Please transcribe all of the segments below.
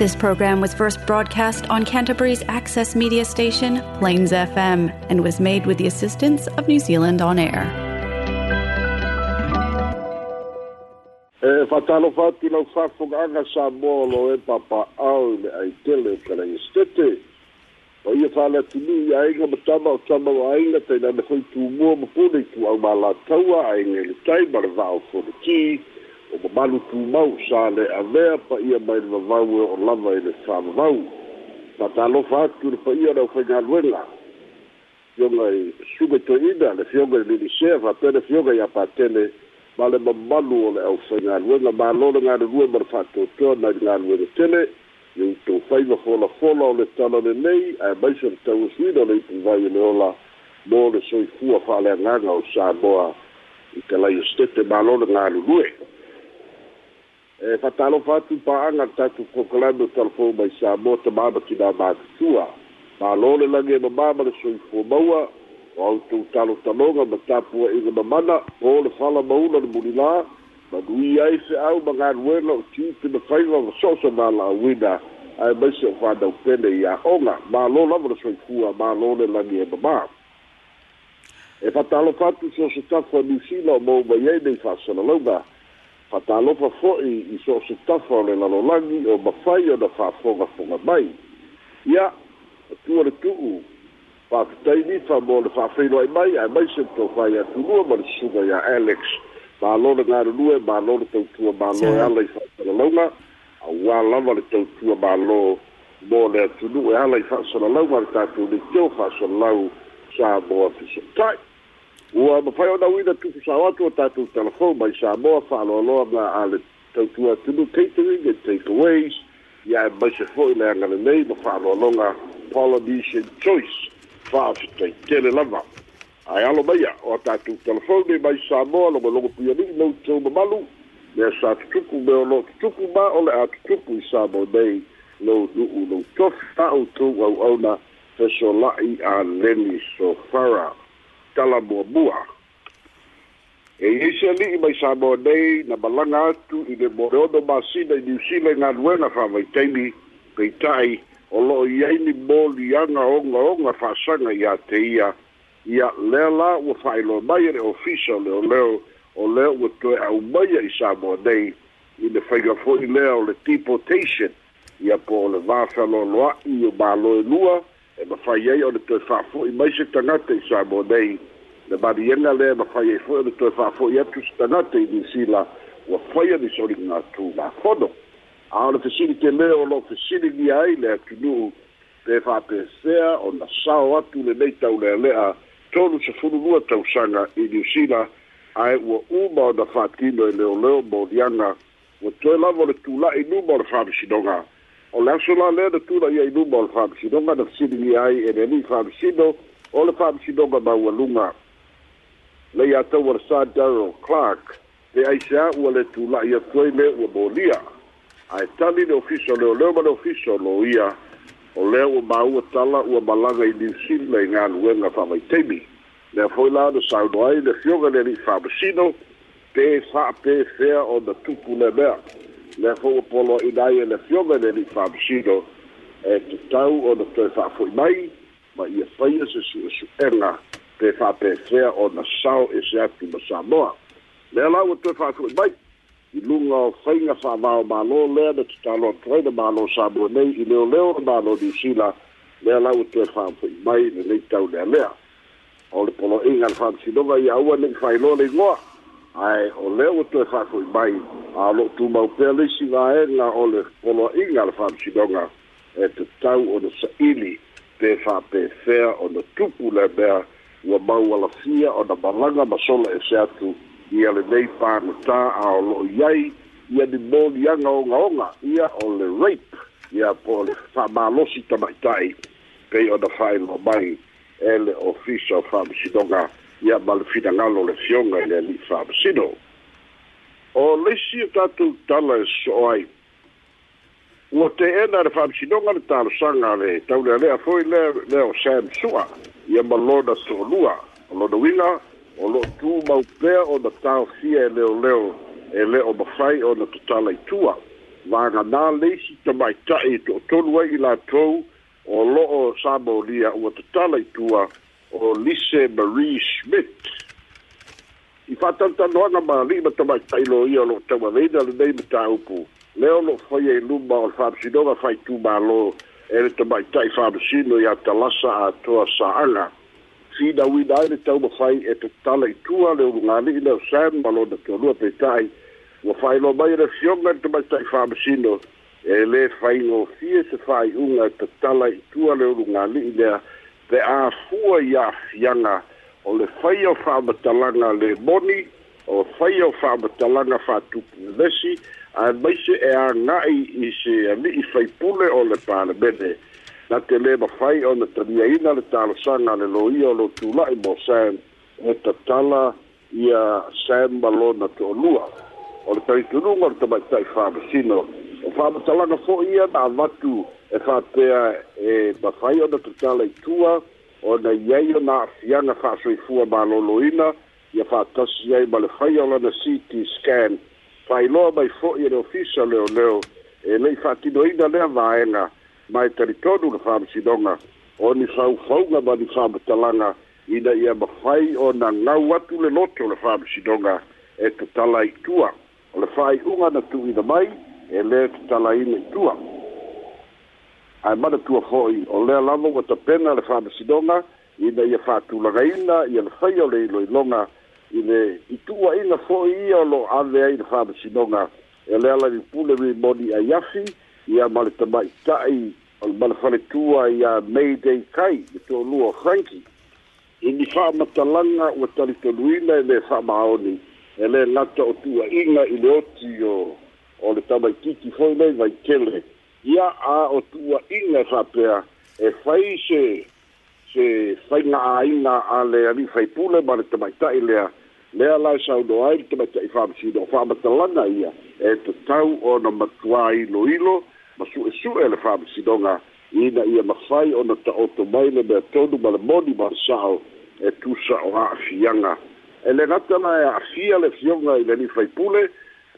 This program was first broadcast on Canterbury's access media station, Plains FM, and was made with the assistance of New Zealand On Air. E eh, whatalo whati lau whawhunganga sa mōlo e papa au le ai tele kare i stete. O ia whala tini matama o tama o ainga teina me hoi tū mua mapune i tū au māla taua ainga le tai maravau whore ki. o mamalu tumau sa le avea paia mai le vavau e o lava i le savavau ma talofa atu le paia lau faigaluega fioga i sumetoeina le fioga i lilisea faapea le fioga iā patele ma le mamalu o le aufaigaluega malo le galelue ma le faatoatoa nai le galuega tele i outou faiva folafola o le tala lenei ae maisa le tauasuina e o le ipuvai e le ola mo le soifua faaleagaga o samoa i kalaiostete malo le galulue e eh, whataalofa atu pa'aga tatu kokalame o talafou mai sa mota mama kina makatua malole lage mamama le soifua maua o autou talotaloga ma tapua'iga mamana po le fala maula le mulilā manui ai fe'au magaluela o tiupe na faiga ma e so so mala'auina ae maise o fanau pele ia'oga a'oga lava le soifua mālo le lagi e mamā e whataalofa atu so so tafu a niusila o mou mai ai nei fa'asalalauga fatalofa fo'i i so o se tafa o le lalolagi o mafai ona fa'afogafoga mai ia atua le tu'u fa'afitaini famo le fa'afeiloai mai ae mai se tofai atulua ma le susuga iā alex malo le galulue malo le tautua malo e ala i fa'asalalauga auā lava le tautua malo mo le atunu'u e ala i fa'asalalauga le tatou leiteo fa'asalalau sa mo afisota'i ua mafai ona uina tupu sao atu o tatou telefon mai sa moa fa'aloaloa ma ale tautua tulu catering and takeaways ia e maise fo'i le agale nei ma fa'aloaloga polynesian choice fa'afitaitele lava ae alo maia o tatou telefon nei mai sa moa logologo puialii lou tou mamalu mea sa tutupu me o loo tutupu ma o le a tutupu i sa mo nei lou nu'u lou tofi fa'outou au'auna fesola'i a leni sofara talamo mua. E isi ali i mai Samoa nei na malanga atu i le moreono masina i New Zealand ngā nuenga whamaitaimi pei tai o loo i aini mōli anga onga onga whasanga i a te ia ia lea la ua whaelo mai e ofisa o leo leo o leo ua toe au mai i Samoa nei i le whaigafoi lea o le deportation ia po o le vāwheloloa i o māloe lua e mawhai o le toe whafo i mai se tangata i Samoa nei le maliega lea mafai ai fo'i o le toe fa'afo'i atu se tagata i niusila ua faia ni soliga atu lafono a o le fesilite lea o lo'o fesiligia ai le atunu'u pe fa'apesea ona sao atu lenei tauleale'a tolu safululua tausaga i niusila ae ua uma ona fa'atino e leoleo moliaga ua toe lava o le tula'i luma o le fa'amasinoga o le aso la lea na tulaia i luma o le fa'amasinoga na fesiligia ai e le ali'i fa'amasino o le fa'amasinoga luga lei atau ala sa Daryl Clark, e le aise au ale tu la ia tuai le ua molia. A e tali le ofiso leo leo ma le ofiso lo ia, o leo ua mau tala ua malanga i nilsin le ngā nuenga whamai teimi. Le a foi la ala saudo ai le fioga le ni whamasino, pē wha pē whea o na tupu le mea. Le a foi polo i nai e le fioga le ni whamasino, e tu tau o na tue whafoi mai, ma ia whaia se su e su te whapesea o na sao e se atu ma Samoa. Lea lau o te whakui mai, i lunga o whainga whamao mālo lea na tutalo tuai na mālo Samoa nei i leo leo na mālo New Zealand, lea lau o te whakui mai na nei tau lea lea. O le polo inga na whamsinonga i aua nei whailo nei ngoa, ai o lea o te a lo tu mau e polo inga e te tau o na saili, pe whapesea o na tupu ua mau alafia o na malaga ma sola ese atu ia lenei pānatā a o lo'o iai ia nimoliaga ogaoga ia o le rape ia po o le fa'amālosi tamaita'i pei ona fa'ailo mai e le ofisa o fa'amasinoga ia ma le finagalo le fioga i le ali'i fa'amasino o leisi o tatou tala e so'o ai ua te ena le fa'amasinoga le talosaga le taulealea foi lea lea o sam sua' ia maloda so'olua o lona uiga o lo'o tū maupea ona tāofia e leoleo e lē o mafai ona totala itua vaganā leisi tamaita'i e to'atolu ai i latou o lo'o samolia ua totala itua o lise marie smith i fa'atalitanoaga mali'i ma tamaita'i lo ia o lo'o taualeina lenei ma tāupu lea o lo'o faia i luma o le fa'amasinoga faitū mālō ele to mai tai fa si no ya ta la sa a to sa ala si da wi da ele to fai e to ta le tu ale u nga ni le sa ma lo da to lu pe tai wo fai lo mai re si o ngat to mai tai fa si no ele fai no si se fai u nga to ta le tu ale u nga ni le te a fu ya fianga o le fai o fa ba ta le boni o fai o fa matalanga fa tupu lesi a maise e a ngai i se a mi i fai pule o le pāle bene na te le ma fai o na tamia ina le tāla sanga le lo ia lo tūla i mo Sam e ta tala i a Sam balo na te olua o le tari tunung o le tamai tai fa masino o fa matalanga fo ia na avatu e fa tea e ma fai o na tutala i tua o na iei o na afianga fa soifua ma lo loina o ia faatasi ai ma le faia o lana ct scan failoa mai fo'i e le ofisa leoleo e le'i faatinoina lea vaega ma e talitonu le faamasinoga o ni faufauga ma ni faamatalaga ina ia mafai ona gau atu le loto le faamasinoga e tatala itua o le faai'uga na tu'uina mai e lē tatalaina itua ae manatua fo'i o lea lava ua tapena le faamasinoga ina ia faatulagaina ia le faia o le iloiloga ine itua ina foi ia lo ave ai fa sinonga ele ala di pule mi body a yafi ia malta mai tai al malfale tua ia mayday kai to lua franki ini fa matalanga o tali to luina ele fa maoni ele lata o tua ina ile oti o o le tabai kiki foi mai vai kele ia a o tua ina fa pea e faise se fainga aina ale ali fai pule bare te mai tai lea Mea sau no ai te mata i whamasino, whamatalanga ia, e te tau ona matua lo ilo, ma su e su e le whamasinonga, ina ia mawhai ona ta oto mai le mea tonu ma le moni ma sao, e tusa o a fianga. E le ngata na e a fia le fionga i le ni whaipule,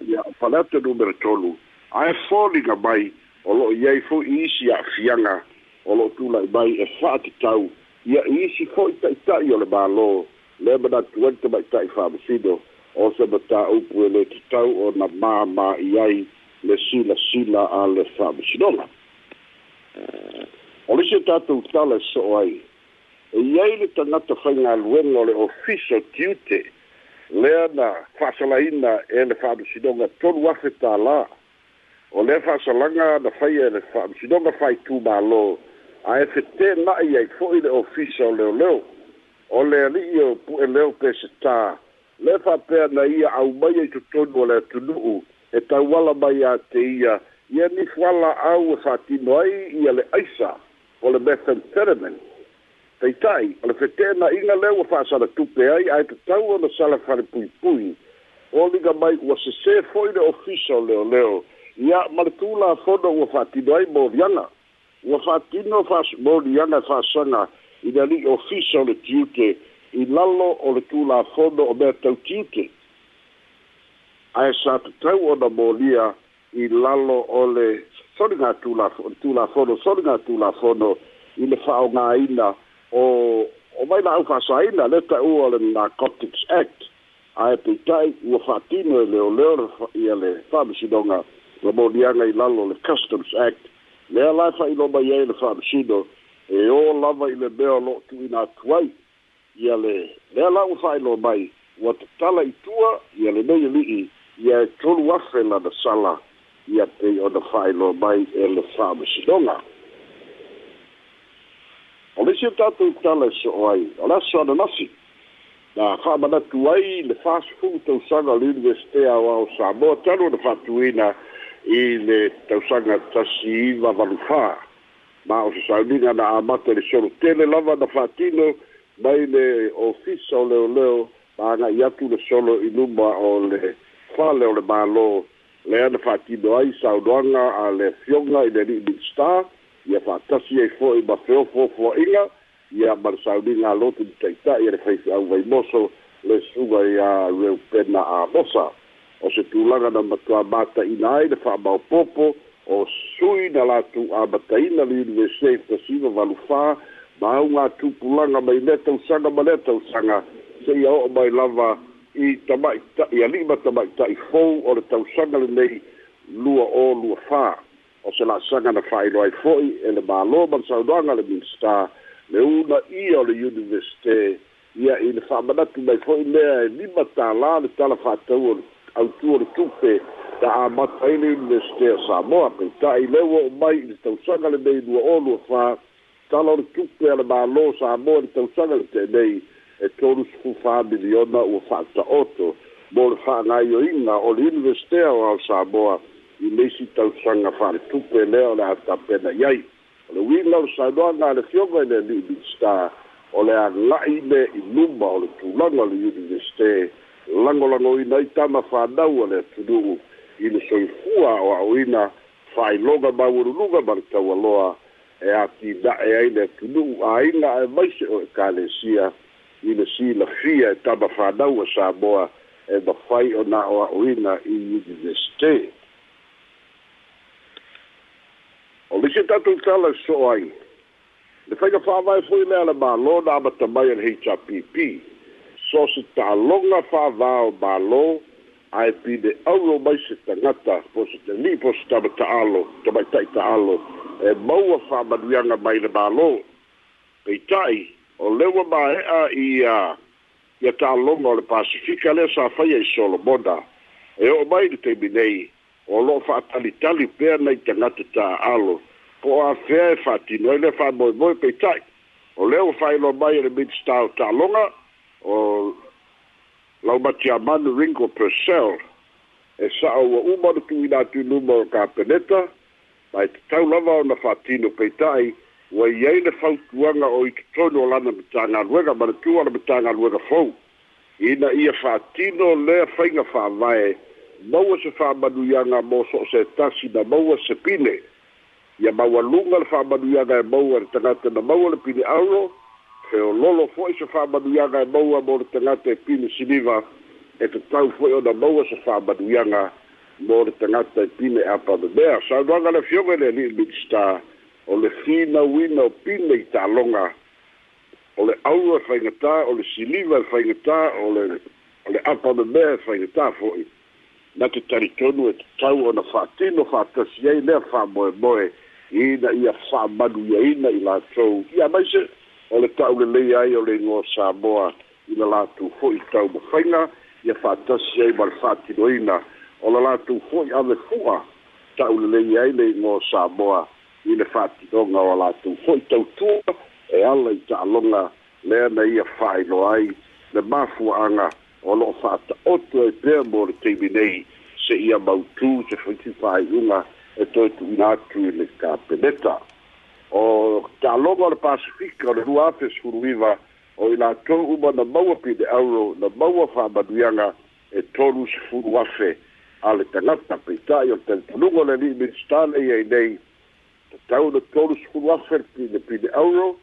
ia whanata numero tonu. Ae fōninga mai, o lo fo i isi a fianga, o lo tula i mai e whaatitau, ia i isi fo i le mana tuani tamaʻitaʻi faamasino o se matāupu e lē tatau ona māmāʻi ai le silasila a le faamasinola o lisi e tatou tala e soo ai e iai le tagata faigaluega o le ofisa tiute lea na fa'asalaina e le faamasinoga tolu afe tālā o lea fa'asalaga na faia e le faamasinoga faitūmālō ae fetēna'i ai fo'i le ofisa o leoleo leo o le ali'i o pu'e leo pesetā le fa'apea na ia aumai ai e totonu o le atunu'u e tauala mai iā te ia ia nifoala au e fa'atino ai ia le aisa o le methamperamen taita'i o le fetena'iga lea ua fa'asalatupe ai ae tatau ona sala falepuipui o liga mai ua sesē fo'i le ofisa o leoleo ia ma le tulafono ua fa'atino ai moliaga ua fa'atino fa'asumoliaga e fa'asaga ina li'i o fisa o le tiute i lalo o le tulafono o mea tautiute ae sa tatau ona molia i lalo o le soliga tulafono soliga tulafono i le fa'aogāina o o mai la'au fa'asoaina le ta'ua o le narcotics act ae peita'i ua fa'atino e leoleo ia le fa'amasinoga la moliaga i lalo le customs act lea la fa'ailoa mai ai le fa'amasino e o lava i le mea lo tu ina tuai ia le mea la u fai lo mai ua tatala i tua ia le mei li i ia e tolu afe la da sala ia te o da fai lo mai e le fai me sidonga o le si tatu i tala i so o ai o la so ananasi na fai mana tuai le fai fu tau sanga li universite a wa o sa mo tanu na fai tuina i le tau sanga tasi i va valufaa ma o sauluga na amata le solotele lava na faatino mai le ofisa o leoleo ma agai atu le solo i luma o le fale o le mālō lea na faatino ai saunoaga a le fioga i le liʻiliʻi star ia faatasi ai foʻi ma feofofoaʻiga ia ma le sauliga aloti litaʻitaʻi a le faifeʻau vaimoso le suga ia reu pena a losa o se tulaga na matuā mataʻina ai le faamaopopo o sui na latu a mataina li ni se fasiva valu fa ma u nga tu pulanga mai neta u sanga ma neta u sanga se ia o mai lava i tamai ta i alima tamai ta i fou o le tau sanga le nei lua o lua fa o se la sanga na fai loai foi e le ma lo man saudanga le minsta le una i o le universite ia i le fa manatu mai foi mea e lima ta la le tala fa tau au tu o le tupe ta a mata ini mesti samoa pe ta i le wo mai i tau sanga le nei lua olu a fa ta lor tupe ala ma lo samoa i tau sanga le te nei e tolu sifu fa miliona ua fa ta oto mo le fa nga io inga o le investe o al samoa i nesi tau sanga fa le tupe le o le ata pena iai o le wina o sa doa nga le fioga i le li li sta o le a ngai me i numa o le tulanga le universite langolango i nei tama fa nau o le tudu i le soifua o a'oina fa'ailoga maululuga ma le taualoa e a tida'e e e e ai le atunu'u āina ae maise o ekalesia i le silafia e tama fanau a sa moa e mafai ona o a'oina i universite o lisi tatou tala e so'o ai le faiga fa'avae foi lea le mālō na amata mai a le hpp so se ta'aloga fa'avā o mālō ae pide auro mai se tagata posete ni posi tamataalo tamaitai taalo e maua faamanuiaga mai le mālō peitai o leua mae'a ia ia taaloga o le pasifika lea sa faia i solomona e o'o mai le taimi nei e e o lo'o fa'atalitali pea nai tagata taalo po o afea e fa'atino ai lea fa'amoemoe peitai o lea ua fa'ailoa mai e le minista o taaloga o lau mati a manu ringo per cell e sa au a umaru tu ina tu numo ka peneta ma e te tau lava o na whātino peitai wa i eina whautuanga o i te tonu o lana mitanga luega ma na tu ala mitanga luega fau ina ia whātino lea whainga whāvae maua se whāmanu ianga mō so se tasi na maua se pine ia maua lunga le whāmanu ianga e maua re tangata na maua le pine auro e o lolo foi e se fa baduyanga e boa bor tenate pini siliva e te tau foi e o da boa se fa baduyanga bor tenate pini e apa de bea sa doanga le fiogo le li li sta o le fina wina o pini i talonga o le aua fai ngata o le siliva fai ngata o le o le apa de bea fai ngata foi na te taritonu e te tau o na fatino fatasi ei lea fa moe moe ina ia fa manuia ina i latou ia maise o le tau le lei ai o le ingoa Samoa i le lātu hoi tau ma whainga i a whātasi ai ma le whātinoina o le lātu hoi a le fua tau le lei ai le ingoa Samoa i le whātinoina o le lātu hoi tau tua e ala i ta alonga lea na ia whaino ai le mafuanga o lo whāta otu e pēr mō le teimi nei se ia mautu se whaiti whaiunga e toi tu i le kāpeneta. o taloga o le pasifika o le lua afe o i latou uma na maua pide'auro na maua fa'amanuiaga e tolu sefulu afe a le tagata peita'i o le talitanuga o le ali'i minstale iai nei tatau na tolu sefulu afe le pide'auro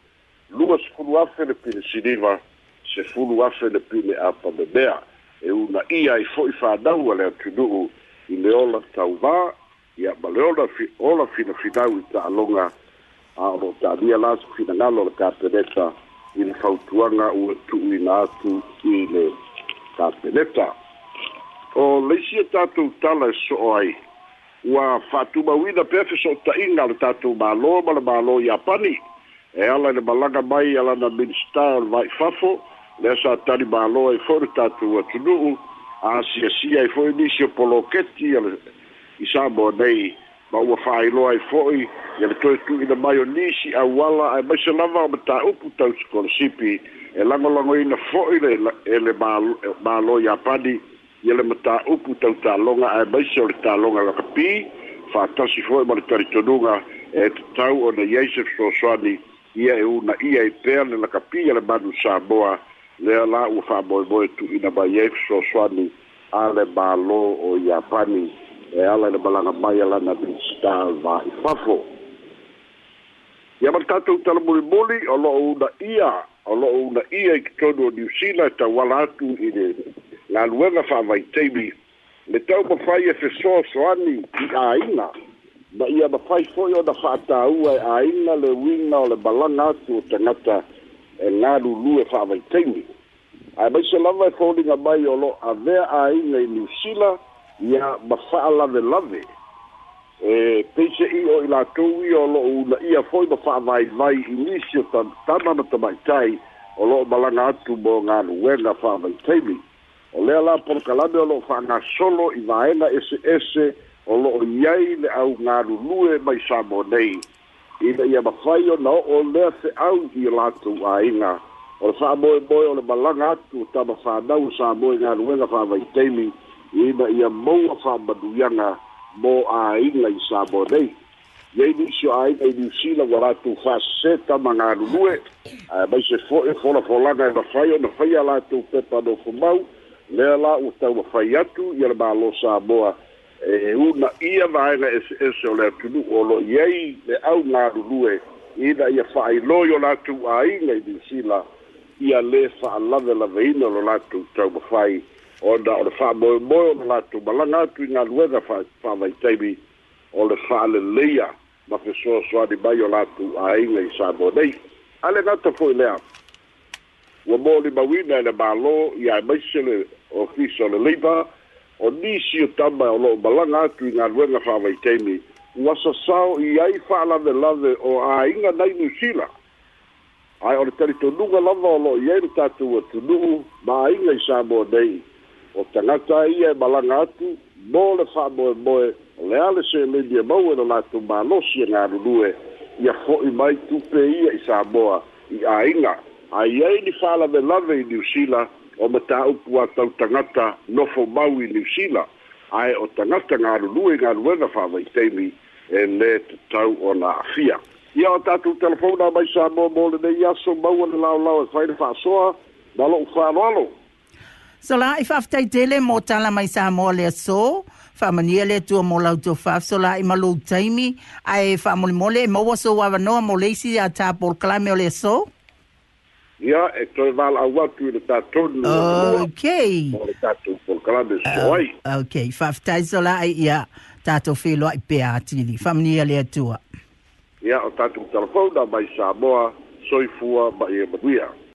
lua sefulu afe le pile siliva sefulu afe le pile apamemea e una ia i fo'i fanau a le atunu'u i le ola tauvā ia ma le ola fi ola finafinau i ta'aloga a o loo talia la sufinagalo le kapeleta i le fautuaga ua tu'uina atu i le kapeleta o leisia tatou tala e so'o ai ua fa'atumauina pea fesootaʻiga so o le tatou mālō ma le mālō iapani e ala i le malaga mai a lana minista o le va'ifafo lea sa tali mālō e ai e fo'i le tatou atunu'u asiasia ai fo'i nisi o poloketi i sa mo nei ma ua fa'ailoa ai e fo'i ia le toe tu'uina mai o nisi auala ae maise lava o mataupu tau sikolosipi e lagolagoina fo'i le e le e mālo iapani ia le mataupu tau tāloga ae maise o le tāloga lakapī fa'atasi fo'i ma le talitonuga e tatau ona se fesoasoani ia e una ia i e pea le lakapī a le manu saboa lea la ua fa'amoemoe tu'uina mai ai fesoasoani a le mālo o iapani e ala i le balaga mai a lana bigistar vaifafo ia ma le tatou talamulimuli o lo'o una ia o lo'o una ia i totonu o niusila e tauala atu i le laluega fa'avaitaimi le tau mafai e fesoasoani i āina na ia mafai fo'i ona fa'atāua e āina le uiga o le balaga atu o tagata e galulū e fa'avaitaimi ae maise lava e foliga mai o lo'o avea āina i niusila ia mafaala le lave e peise i o i latou ia o lo'o ulaia fo'i ma fa'avaivai i nisi o tamatama ma tamaitai o lo'o malaga atu mo galuega fa'avaitaimi o lea la polokalame o lo'o fa'agasolo i vaega eseese o lo'o iai le au galulue mai sa mo nei ina ia mafai ona o'o lea fe'au i o latou aiga o le fa'amoemoe o le malaga atu o tama fanau sa moe galuega fa'avaitaimi uima ia maua faamaduiaga mo āiga i sabo nei iai nisi o āiga i niusila ua latou faasesēta ma galulue mai se foʻi folafolaga e mafai ona faia latou pepa nofumau lea la ua taumafai atu ia le mālo samoa e una ia vaega eseese e o le atunuu o loi ai le au galulue ina ia fa'ailoi o latou āiga i niusila ia lē fa'alavelaveina lo latou taumafai ona o tu fa'amoemoe o latou malaga fa vai galuega fa'avaitaimi o le fa'aleleia ma fesoasoani mai o latou aiga i sa mo nei a le gata fo'i lea ua molimauina e le mālō ia e maise le ofisa o le leiba o nisi o tama o lo'o malaga atu i galuega fa'avaitaimi ua sasao i ai de o aiga nai niusila ae o le talitonuga lava o lo i ai le tatou atunu'u ma aiga i sa mo o tangata ia e malanga atu mō le wha moe moe le ale se le dia mau e la tu mano si e ngā rurue ia fo i mai tupe ia i sa moa i a inga a ia i ni whala me lave i niusila o me ta upu a tau tangata nofo mau i niusila ae o tangata ngā rurue ngā rurue na whala i teimi e le te tau o na afia ia o tatu telefona mai sa moa mō le ne iaso mau ane lao lao e whaere whaasoa malo u whaaloalo So la i whaaftaitele mō tala mai sa mō le so, whamania le tua mo lau tō whaaf, so la i malou taimi, a e whamole mole, mō so wawanoa mō leisi a tā pōl klame o le so? Ia, e toi wāl au watu i le tātonu. Ok. Mō le tātou pōl klame so oh, ai. Ok, so la i ia tātou whilo i pēa atili, whamania le tua. Ia, o tātou telefona mai sa mōa, soifua ma e manuia.